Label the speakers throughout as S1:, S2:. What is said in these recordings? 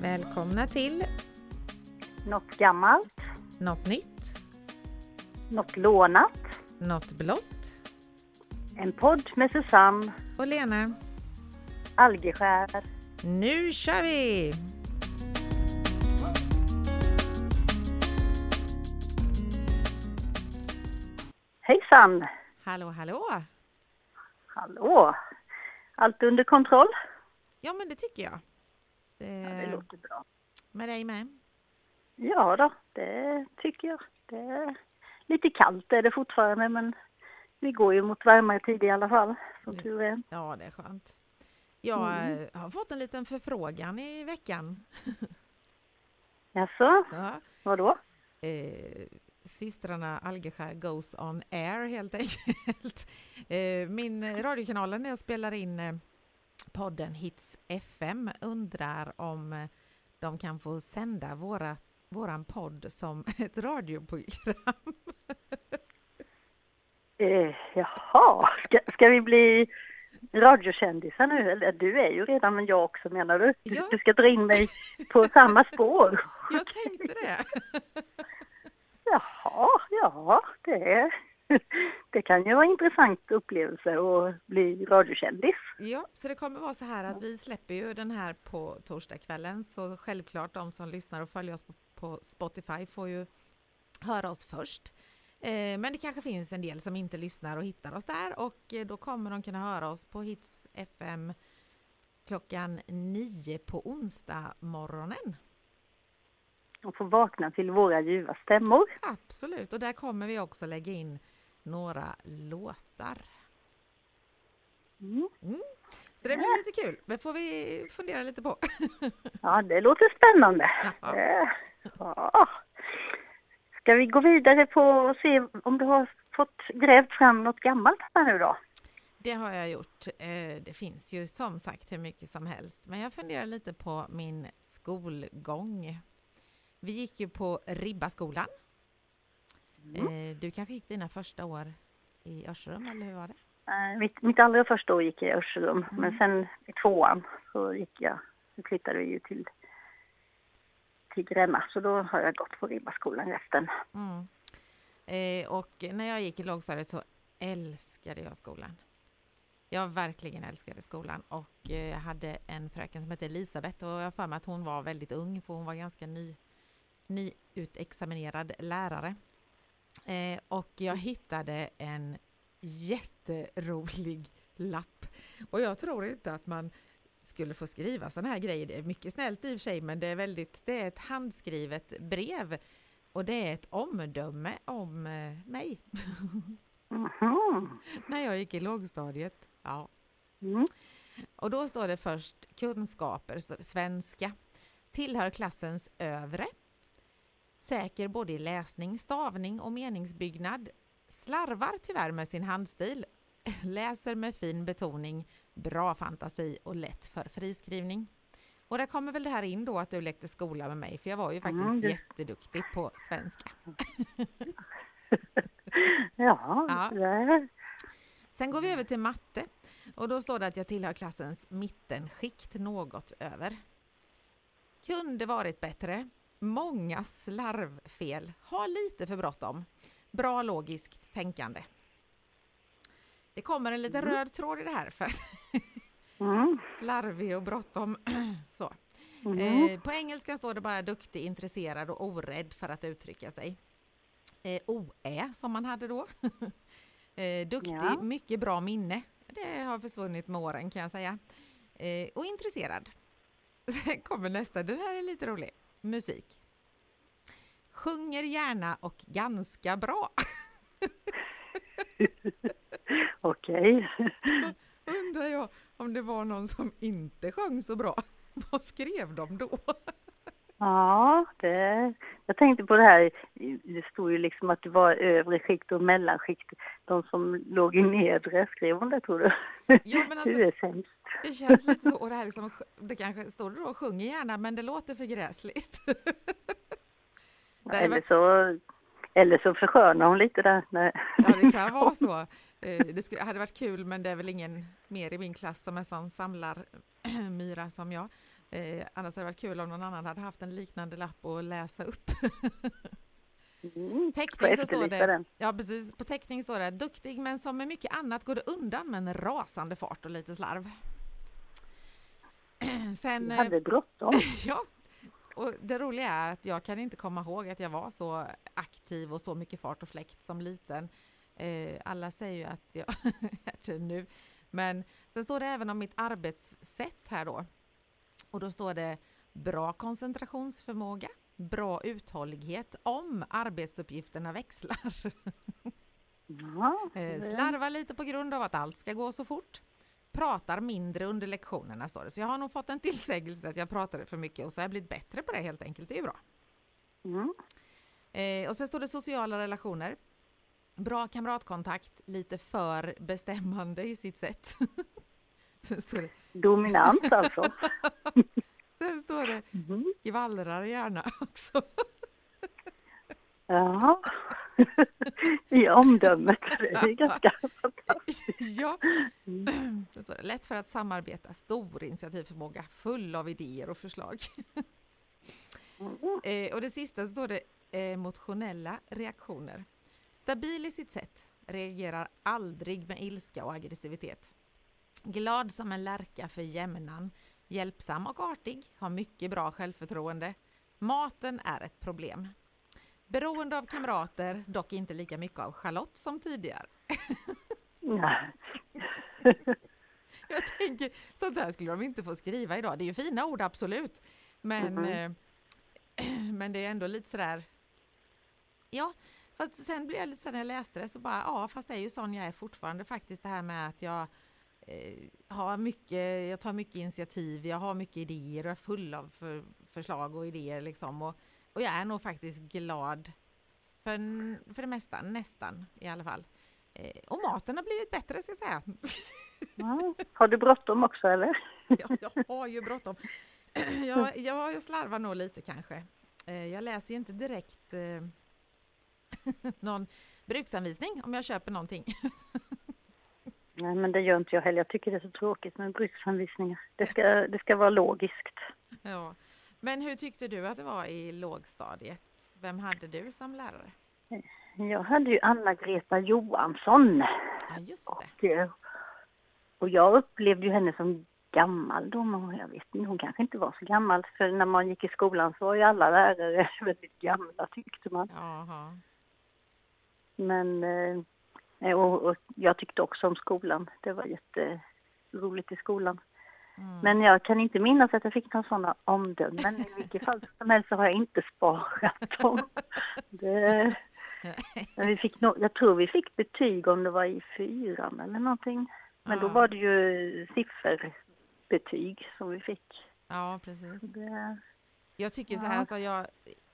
S1: Välkomna till
S2: Något gammalt,
S1: Något nytt,
S2: något lånat.
S1: Något blått
S2: En podd med Susanne
S1: och Lena.
S2: Algeskär.
S1: Nu kör vi!
S2: Hejsan!
S1: Hallå, hallå!
S2: Hallå! Allt under kontroll?
S1: Ja, men det tycker jag. Det,
S2: Ja, det låter bra.
S1: med dig med?
S2: Ja då, det tycker jag. Det är lite kallt är det fortfarande men vi går ju mot varmare tider i alla fall, som tur är.
S1: Ja, det är skönt. Jag
S2: Mm.
S1: eh, har fått en liten förfrågan i veckan.
S2: Jaså,
S1: Ja.
S2: vadå?
S1: Eh, systrarna Algeskär goes on air helt enkelt. Eh, min radiokanalen när jag spelar in eh, podden Hits FM undrar om eh, de kan få sända våra, våran podd som ett radioprogram.
S2: Eh, jaha, ska, ska vi bli radiokändisar nu? Eller du är ju redan, men jag också menar du? Du,
S1: Ja.
S2: du ska dra in mig på samma spår?
S1: Jag tänkte det.
S2: Jaha, ja, det, det kan ju vara en intressant upplevelse att bli radiokändis.
S1: Ja, så det kommer vara så här att vi släpper ju den här på torsdagskvällen så självklart de som lyssnar och följer oss på, på Spotify får ju höra oss först. Eh, men det kanske finns en del som inte lyssnar och hittar oss där och eh, då kommer de kunna höra oss på Hits FM klockan nio på onsdag morgonen.
S2: Och få vakna till våra ljuva stämmor.
S1: Absolut, och där kommer vi också lägga in några låtar.
S2: Mm.
S1: Så det blir lite kul, det får vi fundera lite på.
S2: Ja, det låter spännande.
S1: Ja.
S2: Eh, Ja. Ska vi gå vidare på och se om du har fått grävt fram något gammalt här nu då?
S1: Det har jag gjort. Eh, Det finns ju som sagt hur mycket som helst. Men jag funderar lite på min skolgång. Vi gick ju på Ribbaskolan. Eh, Du kanske gick dina första år i Örserum, eller hur var det?
S2: Eh, Mitt, mitt allra första år gick jag i Örserum,
S1: Mm.
S2: men sen i tvåan så gick jag, så flyttade vi ju till, till Gränna, så då har jag gått på Ribbaskolan resten.
S1: Mm. Eh, Och när jag gick i lågstadiet så älskade jag skolan. Jag verkligen älskade skolan och eh, jag hade en fröken som hette Elisabeth och jag har för mig att hon var väldigt ung för hon var ganska ny, nyutexaminerad lärare. Eh, och jag hittade en jätterolig lapp. Och jag tror inte att man skulle få skriva sådana här grejer. Det är mycket snällt i och för sig men det är, väldigt, det är ett handskrivet brev och det är ett omdöme om eh, mig
S2: Mhm.
S1: när jag gick i lågstadiet. Ja.
S2: Mm.
S1: Och då står det först kunskaper, svenska, tillhör klassens övre, säker både i läsning, stavning och meningsbyggnad, slarvar tyvärr med sin handstil, läser med fin betoning, bra fantasi och lätt för friskrivning. Och där kommer väl det här in då att du lekte skola med mig, för jag var ju faktiskt
S2: Mm, det-
S1: jätteduktig på svenska.
S2: Ja,
S1: Ja.
S2: det-
S1: Sen går vi över till matte och då står det att jag tillhör klassens mittenskikt något över. Kunde varit bättre. Många slarvfel. Har lite för bråttom. Bra logiskt tänkande. Det kommer en liten röd tråd i det här för
S2: mm.
S1: slarvig och bråttom. Så.
S2: Mm.
S1: Eh, på engelska står det bara duktig, intresserad och orädd för att uttrycka sig. Eh, OÄ som man hade då. eh, duktig,
S2: Ja.
S1: mycket bra minne. Det har försvunnit med åren kan jag säga. Eh, och intresserad. Sen kommer nästa, den här är lite rolig. Musik. Sjunger gärna och ganska bra.
S2: Okej.
S1: Undrar jag om det var någon som inte sjöng så bra. Vad skrev de då?
S2: Ja, det, jag tänkte på det här, det stod ju liksom att det var övre skikt och mellanskikt. De som låg i nedre, skrev hon det tror du?
S1: Ja, men alltså,
S2: sämst.
S1: Det känns lite så. Och det här liksom, det kanske står det då sjunger gärna, men det låter för gräsligt. Det
S2: Eller så, eller så förskönar hon lite där. Nej.
S1: Ja, det kan vara så. Eh, Det skulle, hade varit kul, men det är väl ingen mer i min klass som är sån samlar myra som jag. Eh, annars hade det varit kul om någon annan hade haft en liknande lapp att läsa upp.
S2: Mm.
S1: Teckning så står det,
S2: den.
S1: ja precis, på teckning står det duktig men som med mycket annat går det undan med en rasande fart och lite slarv. Sen,
S2: Jag
S1: eh,
S2: hade bråttom.
S1: ja, och det roliga är att jag kan inte komma ihåg att jag var så aktiv och så mycket fart och fläkt som liten. Eh, alla säger ju att jag är det nu. Men sen står det även om mitt arbetssätt här då. Och då står det bra koncentrationsförmåga, bra uthållighet om arbetsuppgifterna växlar.
S2: Ja,
S1: Eh, Slarvar lite på grund av att allt ska gå så fort. Pratar mindre under lektionerna står det. Så jag har nog fått en tillsägelse att jag pratade för mycket och så har jag blivit bättre på det helt enkelt. Det är ju bra.
S2: Mm.
S1: Eh, och sen står det sociala relationer. Bra kamratkontakt, lite för bestämmande i sitt sätt. sen, står det,
S2: Dominant alltså.
S1: sen står det
S2: Mhm.
S1: skvallrar gärna också.
S2: Jaha. I omdömet. Det är ganska fantastiskt.
S1: ja.
S2: Mm.
S1: Står det lätt för att samarbeta, stor initiativförmåga, full av idéer och förslag.
S2: Mm.
S1: Eh, och det sista står det eh, emotionella reaktioner. Stabil i sitt sätt, reagerar aldrig med ilska och aggressivitet. Glad som en lärka för jämnan, hjälpsam och artig, har mycket bra självförtroende. Maten är ett problem. Beroende av kamrater, dock inte lika mycket av Charlotte som tidigare.
S2: Ja.
S1: Jag tänker, sånt där skulle de inte få skriva idag. Det är ju fina ord, absolut. Men,
S2: Mhm.
S1: eh, men det är ändå lite sådär... Ja, fast sen blev jag lite så när jag läste det så bara, ja, fast det är ju sån jag är fortfarande faktiskt. Det här med att jag har mycket, jag tar mycket initiativ, jag har mycket idéer och är full av för, förslag och idéer liksom. Och, och jag är nog faktiskt glad för, för det mesta, nästan i alla fall. Eh, och maten har blivit bättre ska jag säga.
S2: Ja. Har du bråttom också eller?
S1: Ja, jag har ju bråttom. Jag, jag, jag slarvar nog lite kanske. Eh, Jag läser ju inte direkt eh, någon bruksanvisning om jag köper någonting.
S2: Nej men det gör inte jag heller. Jag tycker det är så tråkigt med bruksanvisningar. Det ska, det ska vara logiskt.
S1: Ja. Men hur tyckte du att det var i lågstadiet? Vem hade du som lärare?
S2: Jag hade ju Anna-Greta Johansson.
S1: Ja, just det.
S2: Och, eh, och jag upplevde ju henne som gammal då, men jag vet inte, hon kanske inte var så gammal. För när man gick i skolan så var ju alla lärare väldigt gamla tyckte man.
S1: Jaha.
S2: Men, eh, och, och jag tyckte också om skolan. Det var jätteroligt i skolan.
S1: Mm.
S2: Men jag kan inte minnas att jag fick några sådana omdömen. I vilket fall som helst så har jag inte sparat dem. Det, vi fick no, jag tror vi fick betyg om det var i fyran eller någonting. Men då
S1: Ja.
S2: var det ju sifferbetyg som vi fick.
S1: Ja, precis.
S2: Det,
S1: Jag tycker så
S2: Ja.
S1: här, alltså jag,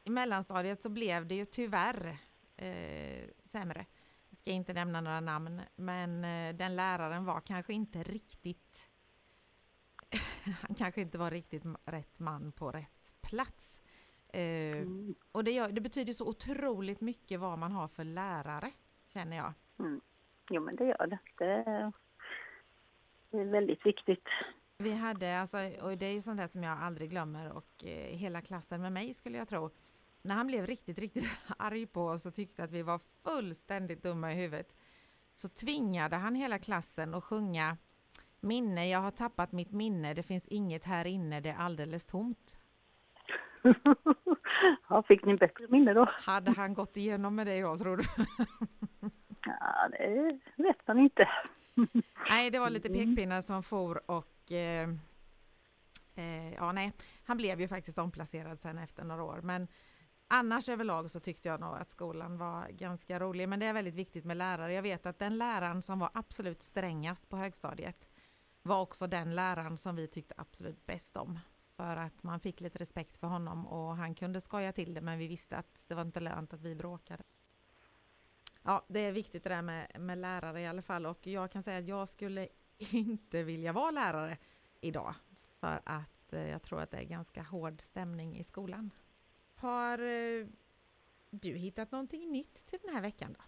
S1: i mellanstadiet så blev det ju tyvärr eh, sämre. Ska inte nämna några namn, men eh, den läraren var kanske inte riktigt han kanske inte var riktigt rätt man på rätt plats. Eh,
S2: mm,
S1: och det, gör, det betyder så otroligt mycket vad man har för lärare, känner jag.
S2: mm. Jo men det gör det. det. Det är väldigt viktigt.
S1: Vi hade, alltså, och det är ju sånt där som jag aldrig glömmer och eh, hela klassen med mig skulle jag tro. När han blev riktigt, riktigt arg på oss och tyckte att vi var fullständigt dumma i huvudet så tvingade han hela klassen att sjunga Minne, jag har tappat mitt minne, det finns inget här inne, det är alldeles tomt.
S2: ja, fick ni bättre minne då?
S1: Hade han gått igenom med det då tror du?
S2: Ja, det vet man inte.
S1: Nej, det var lite
S2: Mm.
S1: pekpinnar som for och eh, eh, ja, nej, han blev ju faktiskt omplacerad sen efter några år. Men annars överlag så tyckte jag nog att skolan var ganska rolig. Men det är väldigt viktigt med lärare. Jag vet att den läraren som var absolut strängast på högstadiet var också den läraren som vi tyckte absolut bäst om. För att man fick lite respekt för honom och han kunde skoja till det men vi visste att det var inte lönt att vi bråkade. Ja, det är viktigt det där med, med lärare i alla fall och jag kan säga att jag skulle inte vilja vara lärare idag för att eh, jag tror att det är ganska hård stämning i skolan. Har eh, du hittat någonting nytt till den här veckan då?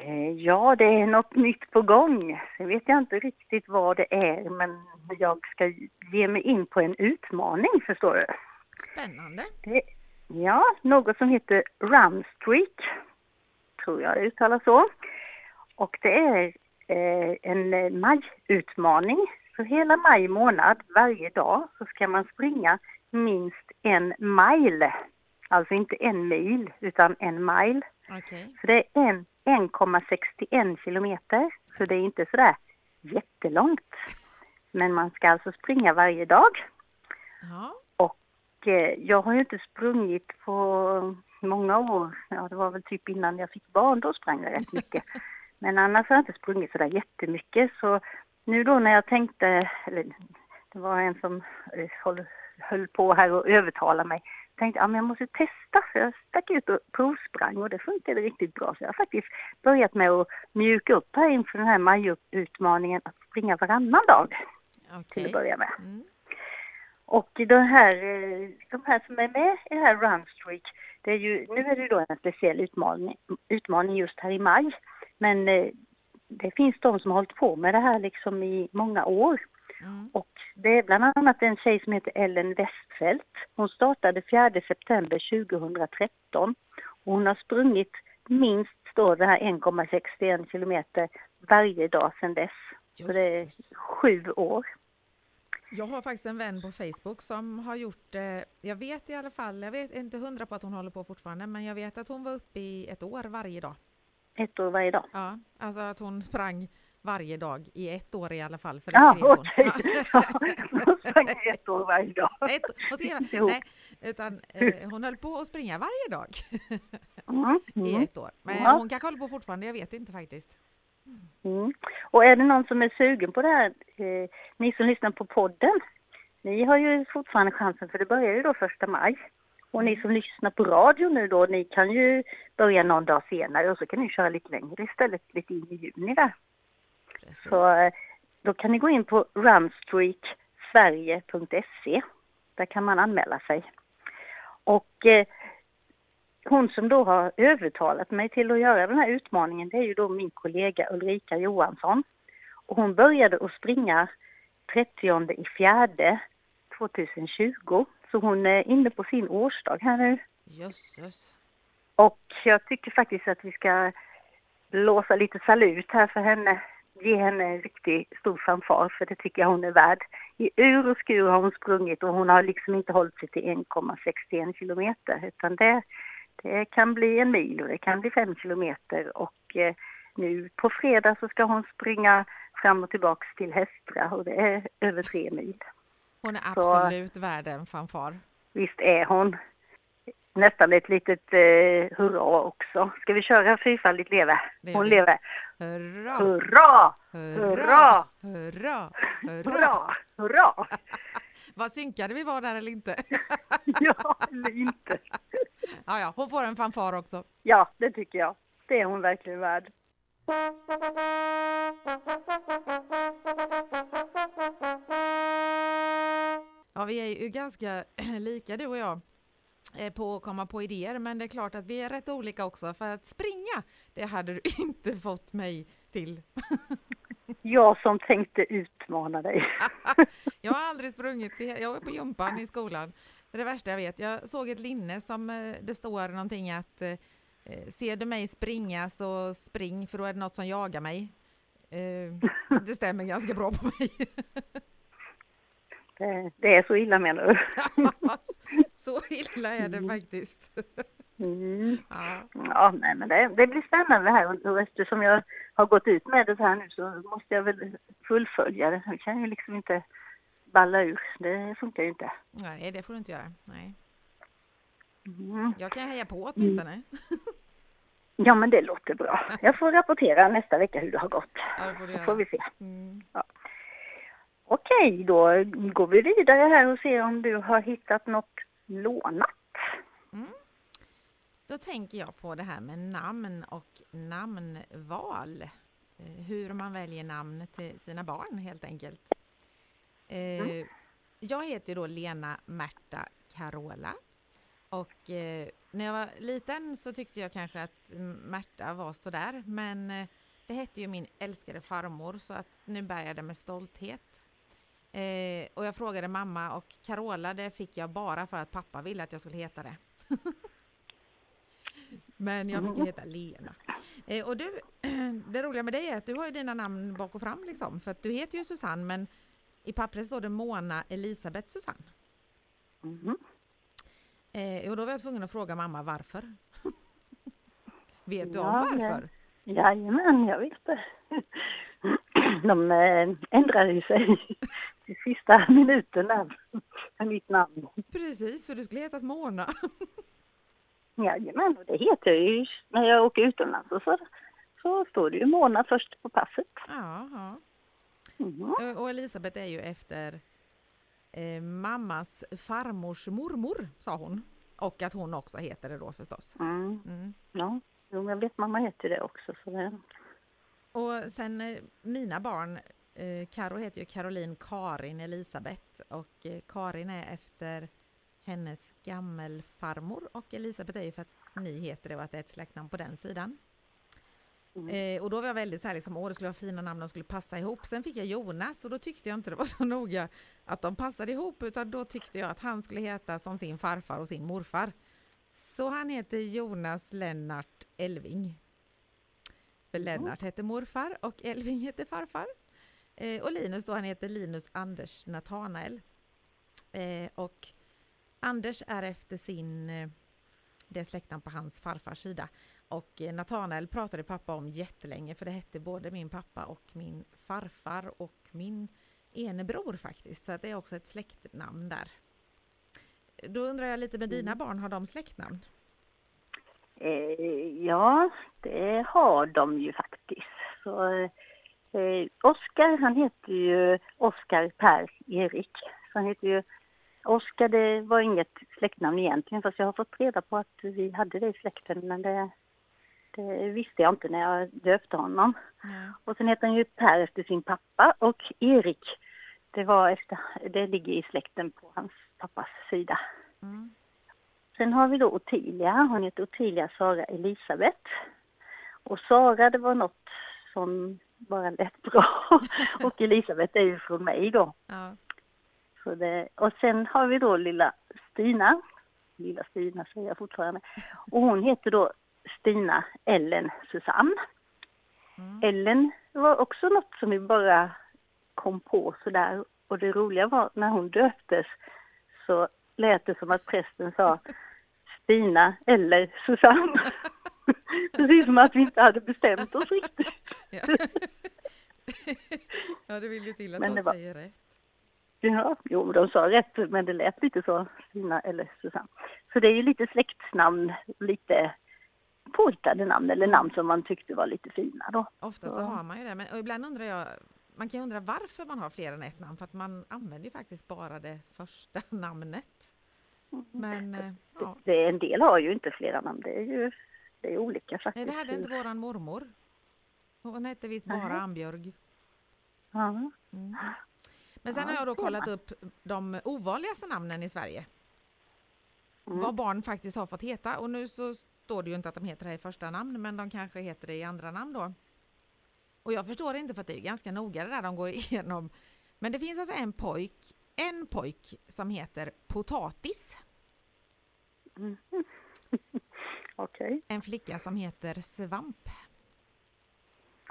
S2: Eh, ja, det är något nytt på gång. Jag vet jag inte riktigt vad det är, men jag ska ge mig in på en utmaning, förstår du.
S1: Spännande.
S2: Det, ja, något som heter Runstreak, tror jag det uttalas så. Och det är eh, en majutmaning. Så hela maj månad, varje dag, så ska man springa minst en mile. Alltså inte en mil, utan en mile.
S1: Okay.
S2: Så det är en 1,61 kilometer, så det är inte sådär jättelångt. Men man ska alltså springa varje dag.
S1: Ja.
S2: Och eh, jag har ju inte sprungit på många år. Ja, det var väl typ innan jag fick barn, då sprang jag rätt mycket. Men annars har jag inte sprungit sådär jättemycket. Så nu då när jag tänkte, eller det var en som eh, höll, på här och övertalade mig tänkte att jag måste testa. Så jag stack ut och provsprang och det funkade riktigt bra. Så jag har faktiskt börjat med att mjuka upp här inför den här majutmaningen att springa varannan dag.
S1: Okay.
S2: Till att börja med.
S1: Mm.
S2: Och de här, eh, de här som är med i det här Runstreak, det är ju, nu är det då en speciell utmaning, utmaning just här i maj. Men eh, det finns de som har hållit på med det här liksom i många år.
S1: Mm.
S2: Och det är bland annat en tjej som heter Ellen Westfält. Hon startade 4 september 2013 och hon har sprungit minst då det här 1,61 kilometer varje dag sedan dess. Så det är sju år.
S1: Jag har faktiskt en vän på Facebook som har gjort det. Jag vet i alla fall, jag vet inte hundra på att hon håller på fortfarande, men jag vet att hon var uppe i ett år varje dag.
S2: Ett år varje dag?
S1: Ja, alltså att hon sprang varje dag i ett år i alla fall. För
S2: det ja, okej. Okay. ett år varje dag.
S1: Ett, hon, skrev, nej, utan, eh, hon höll på att springa varje dag
S2: mm,
S1: i
S2: mm.
S1: ett år. Men ja. hon kanske håller på fortfarande, jag vet inte faktiskt.
S2: Mm. Och är det någon som är sugen på det här, eh, ni som lyssnar på podden, ni har ju fortfarande chansen för det börjar ju då första maj. Och ni som lyssnar på radio nu då, ni kan ju börja någon dag senare och så kan ni köra lite längre istället, lite in i juni där.
S1: Precis.
S2: Så eh, då kan ni gå in på runstreaksverige.se. Där kan man anmäla sig. Och eh, hon som då har övertalat mig till att göra den här utmaningen, det är ju då min kollega Ulrika Johansson. Och hon började att springa 30 i fjärde 2020. Så hon är inne på sin årsdag här nu.
S1: Jösses.
S2: Och jag tycker faktiskt att vi ska låsa lite salut här för henne. Ge henne en riktigt stor fanfar för det tycker jag hon är värd. I ur och skur har hon sprungit och hon har liksom inte hållit sig till 1,61 kilometer utan det, det kan bli en mil och det kan bli fem kilometer och eh, nu på fredag så ska hon springa fram och tillbaks till Hästra och det är över tre mil.
S1: Hon är absolut så, värd en fanfar.
S2: Visst är hon. Nästan ett litet eh, hurra också. Ska vi köra fyrfaldigt leve? Hon lever.
S1: Hurra!
S2: Hurra!
S1: Hurra! Hurra!
S2: Hurra! Hurra!
S1: Vad synkade vi var där eller inte?
S2: ja, eller inte.
S1: ja, ja, hon får en fanfar också.
S2: Ja, det tycker jag. Det är hon verkligen värd.
S1: Ja, vi är ju ganska lika du och jag på att komma på idéer, men det är klart att vi är rätt olika också. För att springa, det hade du inte fått mig till.
S2: Jag som tänkte utmana dig.
S1: jag har aldrig sprungit, jag var på gympan i skolan. Det är det värsta jag vet. Jag såg ett linne som eh, det står någonting att eh, ser du mig springa så spring för då är det något som jagar mig. Det stämmer ganska bra på mig.
S2: Det är så illa menar du?
S1: så illa är det faktiskt.
S2: Mm. Ja. ja, nej men det, det blir spännande det här och eftersom jag har gått ut med det så här nu så måste jag väl fullfölja det. Jag kan ju liksom inte balla ur, det funkar ju inte.
S1: Nej, det får du inte göra. Nej.
S2: Mm.
S1: Jag kan heja på åtminstone. Mm.
S2: Ja, men det låter bra. Jag får rapportera nästa vecka hur det har gått.
S1: Ja, det får
S2: får vi se.
S1: Mm.
S2: Ja. Okej, då går vi vidare här och ser om du har hittat något lånat.
S1: Mm. Då tänker jag på det här med namn och namnval. Eh, hur man väljer namn till sina barn helt enkelt. Eh, mm. Jag heter då Lena Märta Carola och eh, när jag var liten så tyckte jag kanske att Märta var sådär, men eh, det hette ju min älskade farmor så att nu bär jag det med stolthet. Eh, och jag frågade mamma och Carola, det fick jag bara för att pappa ville att jag skulle heta det. men jag fick ju heta Lena. Eh, och du, det roliga med dig är att du har ju dina namn bak och fram liksom, för att du heter ju Susanne, men i pappret står det Mona Elisabeth Susanne. Mm. Eh, och då var jag tvungen att fråga mamma varför. vet du om varför?
S2: Jajamän, jag det. De eh, ändrade sig till sista minuten där med mitt namn.
S1: Precis, för du skulle hetat Mona.
S2: Jajamän, det heter jag ju när jag åker utomlands och så, så står det ju Mona först på passet.
S1: Mm. Och Elisabeth är ju efter eh, mammas farmors mormor, sa hon. Och att hon också heter det då förstås.
S2: Mm. Mm. Ja, jo, jag vet mamma heter det också. Så det...
S1: Och sen eh, mina barn, eh, Karo heter ju Caroline Karin Elisabeth och eh, Karin är efter hennes gammelfarmor och Elisabeth är ju för att ni heter det och att det är ett släktnamn på den sidan. Mm. Eh, och då var jag väldigt så här, liksom, åh det skulle vara fina namn, de skulle passa ihop. Sen fick jag Jonas och då tyckte jag inte det var så noga att de passade ihop, utan då tyckte jag att han skulle heta som sin farfar och sin morfar. Så han heter Jonas Lennart Elving. För mm. Lennart heter morfar och Elving heter farfar. Eh, och Linus då, han heter Linus Anders Natanael. Eh, och Anders är efter sin, eh, det släkten på hans farfars sida. Och eh, Natanael pratade pappa om jättelänge för det hette både min pappa och min farfar och min ene bror faktiskt. Så det är också ett släktnamn där. Då undrar jag lite med dina mm. barn, har de släktnamn?
S2: Eh, ja, det har de ju faktiskt. Så, eh, Oskar, han heter ju Oskar Per Erik. Så han heter ju Oskar, det var inget släktnamn egentligen, fast jag har fått reda på att vi hade det i släkten, men det det visste jag inte när jag döpte honom. Mm. Och sen heter han ju Per efter sin pappa och Erik, det, var efter, det ligger i släkten på hans pappas sida. Mm. Sen har vi då Ottilia, hon heter Ottilia Sara Elisabeth. Och Sara det var något som bara lät bra. och Elisabeth är ju från mig då. Ja. Så det, och sen har vi då lilla Stina, lilla Stina säger jag fortfarande. Och hon heter då Stina Ellen Susanne. Mm. Ellen var också något som vi bara kom på sådär. Och det roliga var när hon döptes så lät det som att prästen sa Stina eller Susanne. Precis som att vi inte hade bestämt oss riktigt.
S1: Ja, ja det vill ju till att men de var... säger rätt.
S2: Ja, jo, de sa rätt, men det lät lite så, Stina eller Susanne. Så det är ju lite släktsnamn, lite påhittade namn eller namn som man tyckte var lite fina då.
S1: Ofta så, har man ju det, men ibland undrar jag, man kan undra varför man har fler än ett namn, för att man använder ju faktiskt bara det första namnet.
S2: Mm. Men, det, ja. det, en del har ju inte flera namn, det är ju det är olika faktiskt.
S1: Nej, det hade inte våran mormor. Hon hette visst bara Nej. Ambjörg.
S2: Ja. Mm.
S1: Men sen ja, har jag då kollat upp de ovanligaste namnen i Sverige. Mm. Vad barn faktiskt har fått heta och nu så står det ju inte att de heter det i första namn, men de kanske heter det i andra namn då. Och jag förstår inte för att det är ganska noga det där de går igenom. Men det finns alltså en pojk, en pojk som heter Potatis.
S2: Mm. Okay.
S1: En flicka som heter Svamp.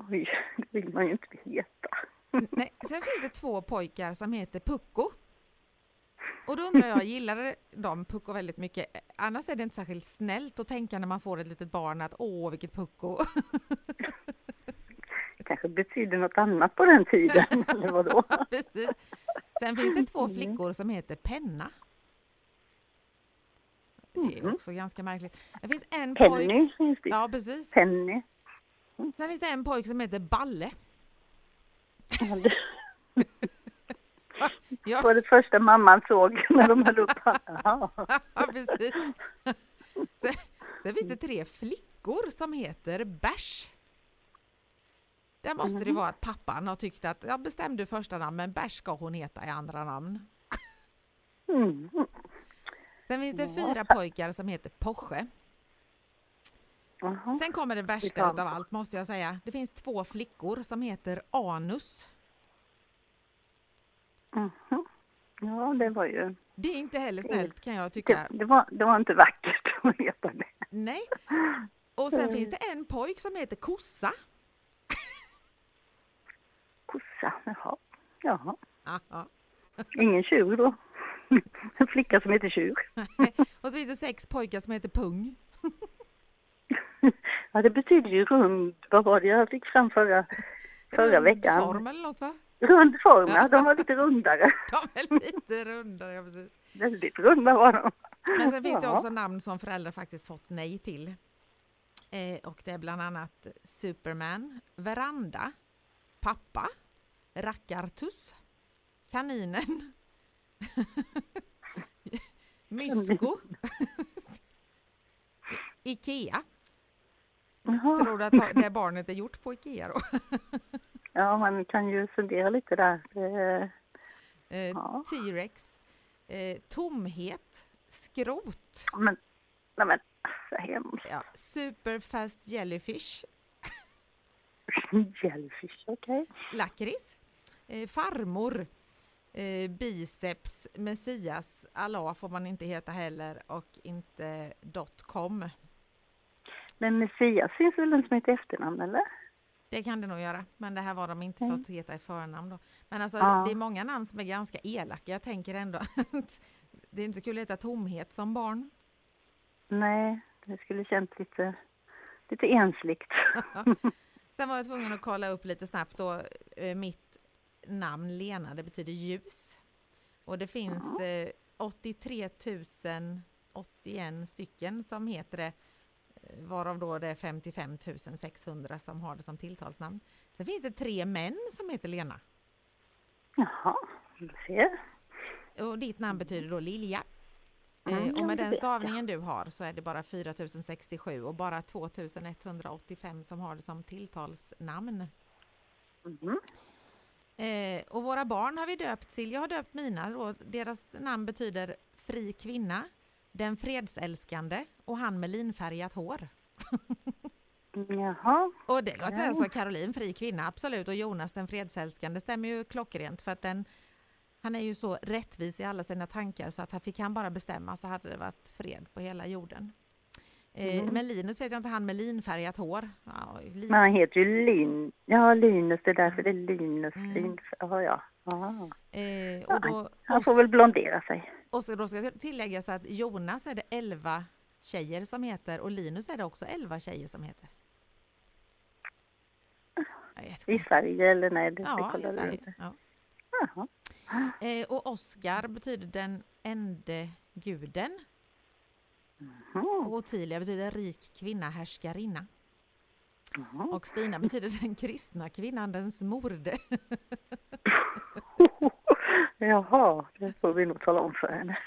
S2: Oj, det vill man ju inte heta.
S1: Nej, sen finns det två pojkar som heter Pucko. Och då undrar jag, gillar de pucko väldigt mycket? Annars är det inte särskilt snällt att tänka när man får ett litet barn att åh, vilket pucko.
S2: Det kanske betyder något annat på den tiden, eller vadå?
S1: Precis. Sen finns det två mm. flickor som heter Penna. Det är mm. också ganska märkligt. Det finns en
S2: Penny
S1: pojk...
S2: finns det.
S1: Ja, precis.
S2: Penny.
S1: Sen finns det en pojk som heter Balle.
S2: Ja. Det var det första mamman såg när de höll upp Ja,
S1: precis. Sen, sen finns det tre flickor som heter Bärs. Där måste mm. det vara att pappan har tyckt att jag bestämde första namn, men Bärs ska hon heta i andra namn. Mm. Sen finns det fyra pojkar som heter Porsche.
S2: Jaha.
S1: Sen kommer det värsta utav allt måste jag säga. Det finns två flickor som heter Anus.
S2: Mhm. Ja, det var ju...
S1: Det är inte heller snällt kan jag
S2: Det,
S1: tycka.
S2: det, var, det var inte vackert att veta det.
S1: Nej. Och sen finns det en pojk som heter Kossa.
S2: Kossa, jaha. Jaha.
S1: Aha.
S2: Ingen tjur då. En flicka som heter tjur.
S1: Och så finns det sex pojkar som heter Pung.
S2: Ja, det betyder ju rund. Vad var det jag fick fram förra, förra veckan?
S1: Form eller något va?
S2: Rund form, ja. De var lite rundare.
S1: De är lite rundare, ja precis.
S2: Väldigt runda var de.
S1: Men sen finns det
S2: Ja.
S1: också namn som föräldrar faktiskt fått nej till. Eh, och det är bland annat Superman, Veranda, Pappa, Rackartuss, Kaninen, Mysko, Ikea.
S2: Jaha.
S1: Tror du att det barnet är gjort på Ikea då?
S2: Ja, man kan ju fundera lite där.
S1: Eh,
S2: Ja.
S1: T-rex, eh, Tomhet, Skrot,
S2: men, nej men, så hemskt.
S1: ja, Superfast Jellyfish,
S2: Jellyfish, okej.
S1: lakrits, eh, farmor, eh, biceps, Messias, Allah får man inte heta heller och inte .com.
S2: Men Messias finns väl en som heter efternamn, eller?
S1: Det kan det nog göra, men det här var de inte
S2: Mm.
S1: fått heta i förnamn då. Men alltså
S2: Ja.
S1: det är många namn som är ganska elaka. Jag tänker ändå att det är inte så kul att heta tomhet som barn.
S2: Nej, det skulle känts lite, lite ensligt.
S1: Sen var jag tvungen att kolla upp lite snabbt då. eh, Mitt namn Lena, det betyder ljus. Och det finns eh, 83 081 stycken som heter det. eh, Varav då det är 55 600 som har det som tilltalsnamn. Sen finns det tre män som heter Lena.
S2: Jaha, du ser.
S1: Och ditt namn betyder då Lilja.
S2: Mm,
S1: Eh, och med den stavningen du har så är det bara 4067 och bara 2185 som har det som tilltalsnamn.
S2: Mhm.
S1: Eh, och våra barn har vi döpt till, jag har döpt mina då, deras namn betyder fri kvinna, den fredsälskande och han med linfärgat hår.
S2: Jaha,
S1: Och det låter väl så, Caroline fri kvinna, absolut, och Jonas den fredsälskande stämmer ju klockrent för att den, han är ju så rättvis i alla sina tankar så att fick han bara bestämma så hade det varit fred på hela jorden. Eh,
S2: Mhm.
S1: Men Linus vet jag inte, han med linfärgat hår. Ja, lin,
S2: men han heter ju Lin. Ja, Linus, det är därför det är Linus.
S1: Mm.
S2: Lin, ja, ja. ja.
S1: eh,
S2: Ja,
S1: och, då,
S2: Han får väl blondera sig.
S1: och så då ska jag tillägga så att Jonas är det 11 tjejer som heter och Linus är det också 11 tjejer som heter. Ja,
S2: I. Sverige eller nej, det
S1: Ja, i Sverige.
S2: inte.
S1: Ja.
S2: Jaha.
S1: Eh, och Oskar betyder den ende guden. Och Ottilia betyder rik kvinna, härskarinna.
S2: Mhm.
S1: Och Stina betyder den kristna kvinnan, dens morde.
S2: Jaha, det får vi nog tala om för henne.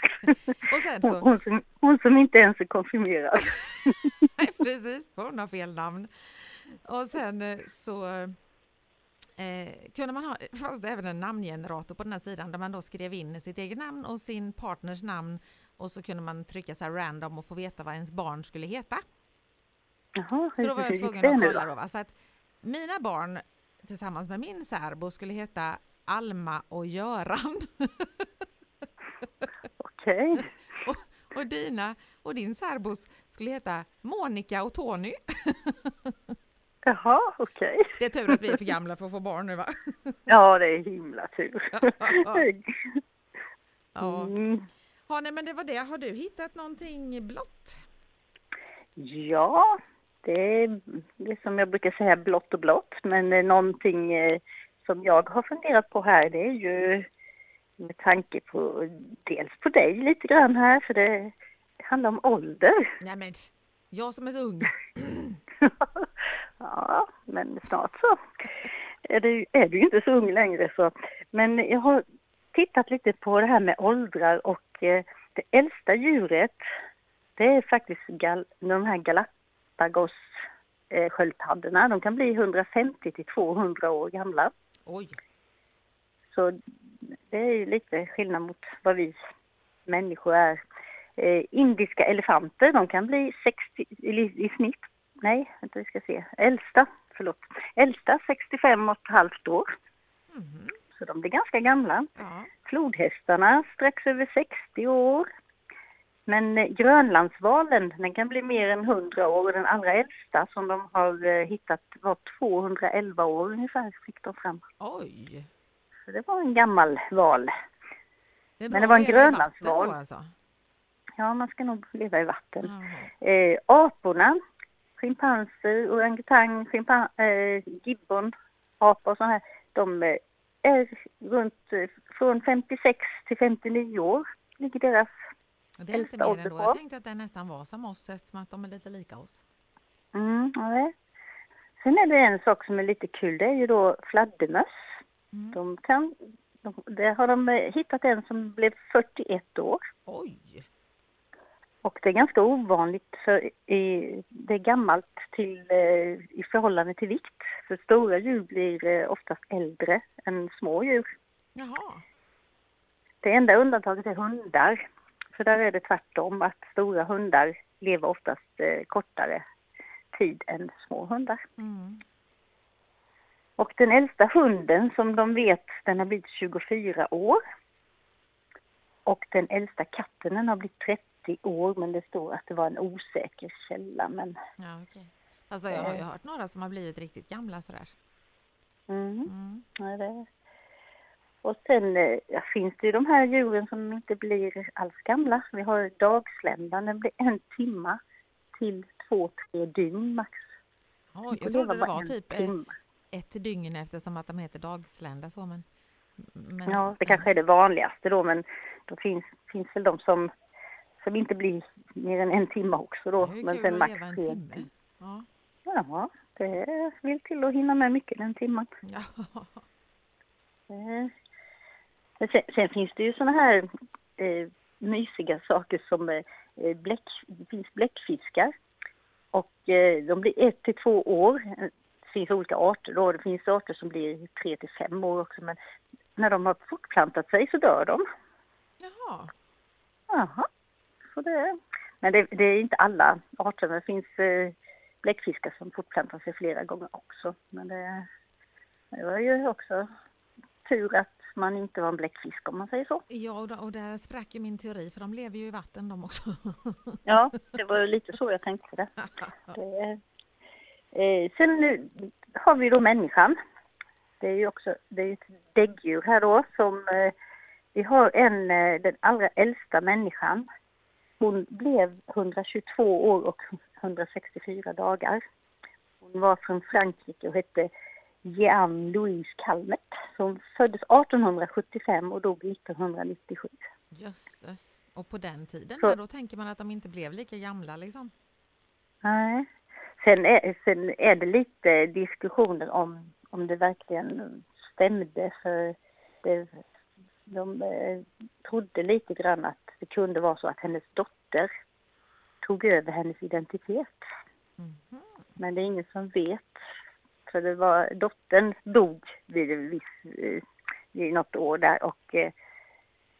S1: Och sen
S2: Hon,
S1: så,
S2: hon, som, hon som inte ens är konfirmerad.
S1: precis, hon har fel namn. Och sen eh, så eh, kunde man ha, fanns det även en namngenerator på den här sidan där man då skrev in sitt eget namn och sin partners namn och så kunde man trycka så här random och få veta vad ens barn skulle heta.
S2: Jaha,
S1: Så då var jag tvungen att kolla
S2: då?
S1: Va? Så att mina barn tillsammans med min särbo skulle heta Alma och Göran.
S2: Okej.
S1: Och dina och din särbos skulle heta Monica och Tony.
S2: Jaha, okej.
S1: Det är tur att vi är för gamla för att få barn nu va?
S2: Ja, det är himla tur.
S1: Ja.
S2: Mm.
S1: Ja, nej, men det var det. Har du hittat någonting blått?
S2: Ja, det är, det är som jag brukar säga blått och blått. Men eh, någonting eh, som jag har funderat på här det är ju med tanke på dels på dig lite grann här för det handlar om ålder.
S1: Nej men, jag som är så ung.
S2: ja, men snart så är du, är du inte så ung längre så. Men jag har tittat lite på det här med åldrar och det äldsta djuret det är faktiskt gal, de här Galapagos eh, sköldpaddorna. De kan bli 150 till 200 år gamla.
S1: Oj,
S2: Så det är lite skillnad mot vad vi människor är. Eh, indiska elefanter, de kan bli 60, i, i snitt nej, vänta vi ska se, äldsta, förlåt, äldsta 65 och ett halvt år.
S1: Mhm.
S2: Så de blir ganska gamla.
S1: Ja.
S2: Flodhästarna strax över 60 år. Men eh, Grönlandsvalen, den kan bli mer än 100 år och den allra äldsta som de har eh, hittat var 211 år ungefär fick de fram.
S1: Oj!
S2: Så det var en gammal val.
S1: Det
S2: Men det var en grönlandsval.
S1: Alltså.
S2: Ja, man ska nog leva i vatten.
S1: Jaha.
S2: Eh, aporna, schimpanser, orangutang, schimpan, eh, gibbon, apor och sådana här, de eh, är runt från 56 till 59 år ligger deras.
S1: Och Det är inte mer ändå. Jag tänkte att det nästan var som oss eftersom att de är lite lika oss.
S2: Mm, ja. Sen är det en sak som är lite kul, det är ju då fladdermöss.
S1: Mm.
S2: De kan, de, där har de hittat en som blev 41 år.
S1: Oj!
S2: Och det är ganska ovanligt för det är gammalt till, eh, i förhållande till vikt. För stora djur blir eh, oftast äldre än små djur.
S1: Jaha.
S2: Det enda undantaget är hundar. För där är det tvärtom att stora hundar lever oftast eh, kortare tid än små hundar.
S1: Mm.
S2: Och den äldsta hunden som de vet, den har blivit 24 år. Och den äldsta katten den har blivit 30 år men det står att det var en osäker källa. Men,
S1: Ja, okej. Alltså, jag har ju hört några som har blivit riktigt gamla sådär.
S2: mm,
S1: Mm.
S2: ja, det. Och sen eh, ja, finns det ju de här djuren som inte blir alls gamla. Vi har dagsländan, den blir en timma till två, tre dygn max. De
S1: jag trodde det var
S2: en
S1: typ eh,
S2: timme.
S1: ett dygn eftersom att de heter dagslända så men... men
S2: Ja, det kanske är det vanligaste då, men då finns, finns väl de som, som inte blir mer än en timme också då. Men sen max tre.
S1: Ja.
S2: Ja, det vill till att hinna med mycket den timmen.
S1: Ja.
S2: Eh, Sen, sen finns det ju såna här eh, mysiga saker som eh, bläck, det finns bläckfiskar. Och eh, de blir ett till två år. Det finns olika arter då. Det finns arter som blir tre till fem år också. Men när de har fortplantat sig så dör de.
S1: Jaha.
S2: Jaha. Så det, men det, det är inte alla arter. Det finns eh, bläckfiskar som fortplantar sig flera gånger också. Men det, det var ju också tur att man inte var en bläckfisk om man säger så.
S1: Ja, och, där sprack ju min teori för de lever ju i vatten de också.
S2: Ja, det var ju lite så jag tänkte det. det eh, sen nu har vi då människan. Det är ju också det är ett däggdjur här då som eh, vi har en, eh, den allra äldsta människan. Hon blev 122 år och 164 dagar. Hon var från Frankrike och hette Jeanne Louise Calmet som föddes 1875 och dog 1997.
S1: Jösses. Och på den tiden,
S2: Så-
S1: då tänker man att de inte blev lika gamla liksom.
S2: Nej. Sen är, sen är det lite diskussioner om, om det verkligen stämde för det, de eh, trodde lite grann att det kunde vara så att hennes dotter tog över hennes identitet.
S1: Mhm.
S2: Men det är ingen som vet. För det var, dottern dog vid, viss, eh, vid något år där och eh,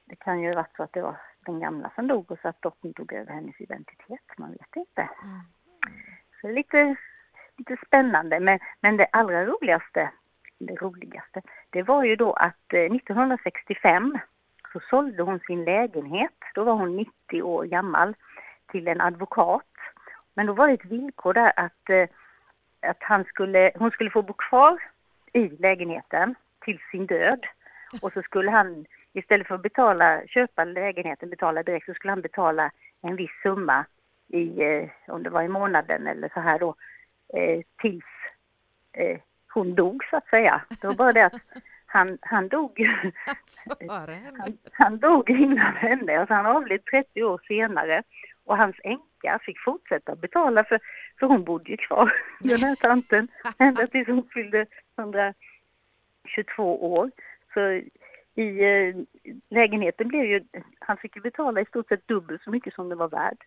S2: det kan ju ha varit så att det var den gamla som dog och så att dottern tog över hennes identitet. Man vet inte.
S1: Mm.
S2: Så lite, lite spännande. Men, men det allra roligaste, det roligaste, det var ju då att eh, 1965 så sålde hon sin lägenhet. Då var hon 90 år gammal till en advokat. Men då var det ett villkor där att, eh, att han skulle, hon skulle få bo kvar i lägenheten till sin död. Och så skulle han istället för att betala, köpa lägenheten, betala direkt, så skulle han betala en viss summa i, eh, om det var i månaden eller så här då, tills hon dog så att säga. Det var bara det att han, han dog han, han dog innan henne, alltså han avled 30 år senare. Och hans änka fick fortsätta betala för, för hon bodde ju kvar, den här tanten, ända tills hon fyllde 122 år. Så i eh, lägenheten blev ju, han fick ju betala i stort sett dubbelt så mycket som det var värd.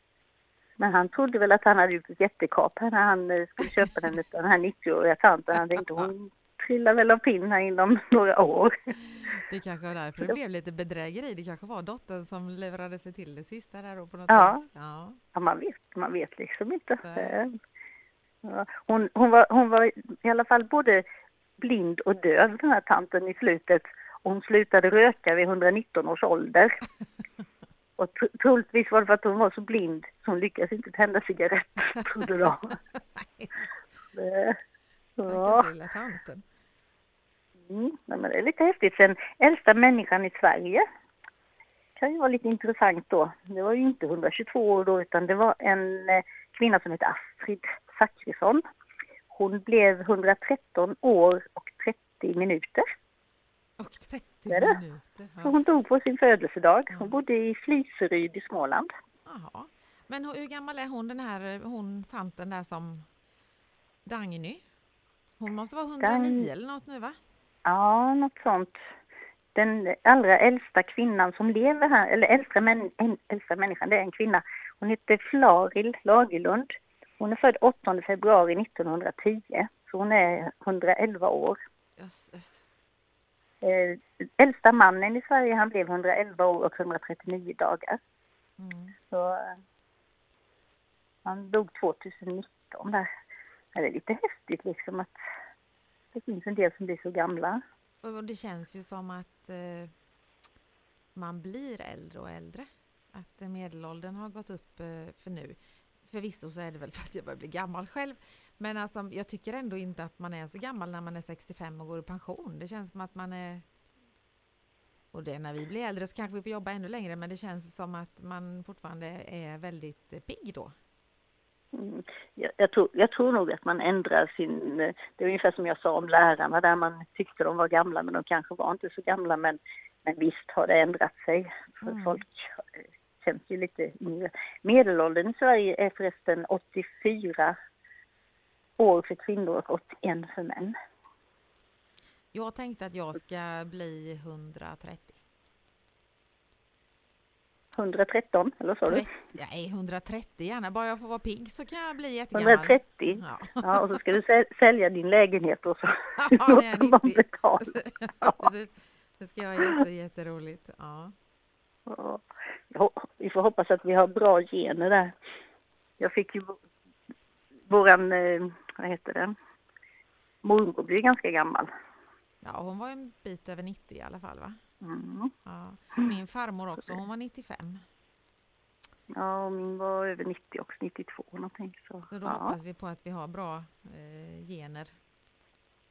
S2: Men han trodde väl att han hade gjort ett jättekap när han eh, skulle köpa den den här 90-åriga tanten. Han tänkte hon trillar väl av pinn här inom några år.
S1: Det kanske var därför det blev lite bedrägeri. Det kanske var dottern som levererade sig till det sista där på något
S2: Ja.
S1: vis. Ja.
S2: Ja, man vet, man vet liksom inte. Eh, Ja, hon, hon, var, hon var i alla fall både blind och döv den här tanten i slutet. Hon slutade röka vid 119 års ålder. Och tro- troligtvis var det för att hon var så blind så hon lyckades inte tända cigaretter, trodde de. Ja, mm, men det är lite häftigt. Sen äldsta människan i Sverige kan ju vara lite intressant då. Det var ju inte 122 år då utan det var en eh, kvinna som hette Astrid Zackrisson. Hon blev 113 år och 30 minuter.
S1: Och 30 Minuter.
S2: Så hon dog på sin födelsedag. Hon bodde i Fliseryd i Småland.
S1: Jaha. Men hur gammal är hon den här hon tanten där som Dagny? Hon måste vara 109
S2: Dagny.
S1: eller något nu va?
S2: Ja, något sånt. Den allra äldsta kvinnan som lever här, eller äldsta, män, äldsta människan, det är en kvinna. Hon heter Flaril Lagerlund. Hon är född 8 februari 1910, så hon är 111 år.
S1: Jösses.
S2: Eh, äldsta mannen i Sverige, han blev 111 år och 139 dagar.
S1: Mm.
S2: Så, eh, han dog 2019 där. Det är lite häftigt liksom att det finns en del som blir så gamla.
S1: Och det känns ju som att eh, man blir äldre och äldre. Att medelåldern har gått upp eh, för nu. Förvisso så är det väl för att jag börjar bli gammal själv. Men alltså, jag tycker ändå inte att man är så gammal när man är 65 och går i pension. Det känns som att man är... Och det när vi blir äldre så kanske vi får jobba ännu längre men det känns som att man fortfarande är väldigt eh, pigg då.
S2: Mm. Jag, jag, tror, jag tror nog att man ändrar sin... eh, Det är ungefär som jag sa om lärarna där man tyckte de var gamla men de kanske var inte så gamla men, men visst har det ändrat sig. För
S1: Mm.
S2: folk eh, känns ju lite yngre. Medelåldern i Sverige är förresten 84 år för kvinnor och 81 för män.
S1: Jag tänkte att jag ska bli 130.
S2: 113, eller så du?
S1: 30, nej, 130 gärna. Bara jag får vara pigg så kan jag bli jättegammal.
S2: 130.
S1: Ja.
S2: Ja, och så ska du säl- sälja din lägenhet och så
S1: Ja,
S2: låter man
S1: 90.
S2: betala.
S1: Ja, precis. Det ska vara jätte, jätteroligt. Ja.
S2: Ja, vi får hoppas att vi har bra gener där. Jag fick ju våran, eh, vad heter det, mormor blir ganska gammal.
S1: ja, hon var en bit över 90 i alla fall va?
S2: Mm.
S1: Ja. Min farmor också, hon var 95.
S2: Ja, min var över 90 också, 92 någonting. Så,
S1: Så då
S2: ja.
S1: hoppas vi på att vi har bra eh, gener.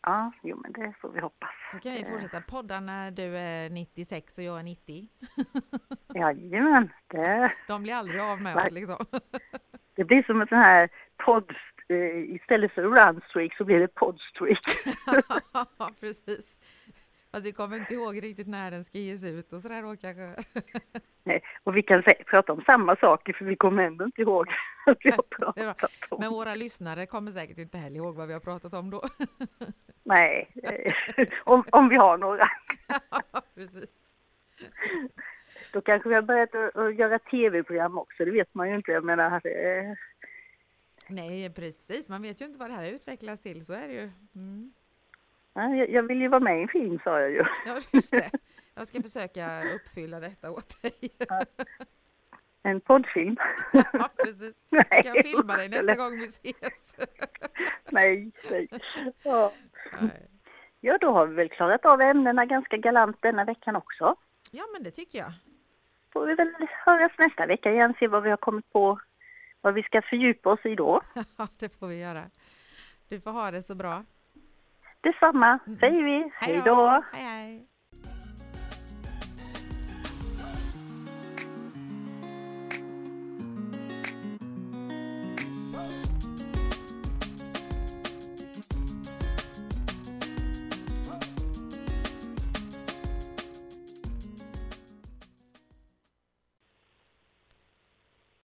S2: ja, jo men det får vi hoppas.
S1: Så kan vi
S2: Eh,
S1: fortsätta podda när du är 96 och jag är 90.
S2: Jajamän, det,
S1: De blir aldrig av med oss liksom.
S2: det blir som en sån här podd, istället för runstreak så blir det podstreak.
S1: Precis. Fast vi kommer inte ihåg riktigt när den ska ges ut och sådär då kanske.
S2: Nej, och vi kan prata om samma saker för vi kommer ändå inte ihåg att vi har pratat om.
S1: Men våra lyssnare kommer säkert inte heller ihåg vad vi har pratat om då.
S2: Nej, eh, om, om vi har några.
S1: Ja, precis.
S2: Då kanske vi har börjat att, att göra tv-program också, det vet man ju inte. Jag menar, eh,
S1: Nej, precis. Man vet ju inte vad det här utvecklas till, så är det ju. Mm.
S2: jag- jag vill ju vara med i en film sa jag ju.
S1: Ja, just det. Jag ska försöka uppfylla detta åt dig.
S2: En poddfilm.
S1: Ja, precis. Jag
S2: Nej,
S1: kan filma dig nästa gång vi ses.
S2: Nej, nej. Ja.
S1: Nej.
S2: ja, då har vi väl klarat av ämnena ganska galant denna veckan också.
S1: Ja, men det tycker jag.
S2: Får vi väl höras nästa vecka igen, se vad vi har kommit på, vad vi ska fördjupa oss i då.
S1: Ja, det får vi göra. Du får ha det så bra.
S2: Detsamma säger vi.
S1: Hej
S2: Hej då!
S1: Hej, hej.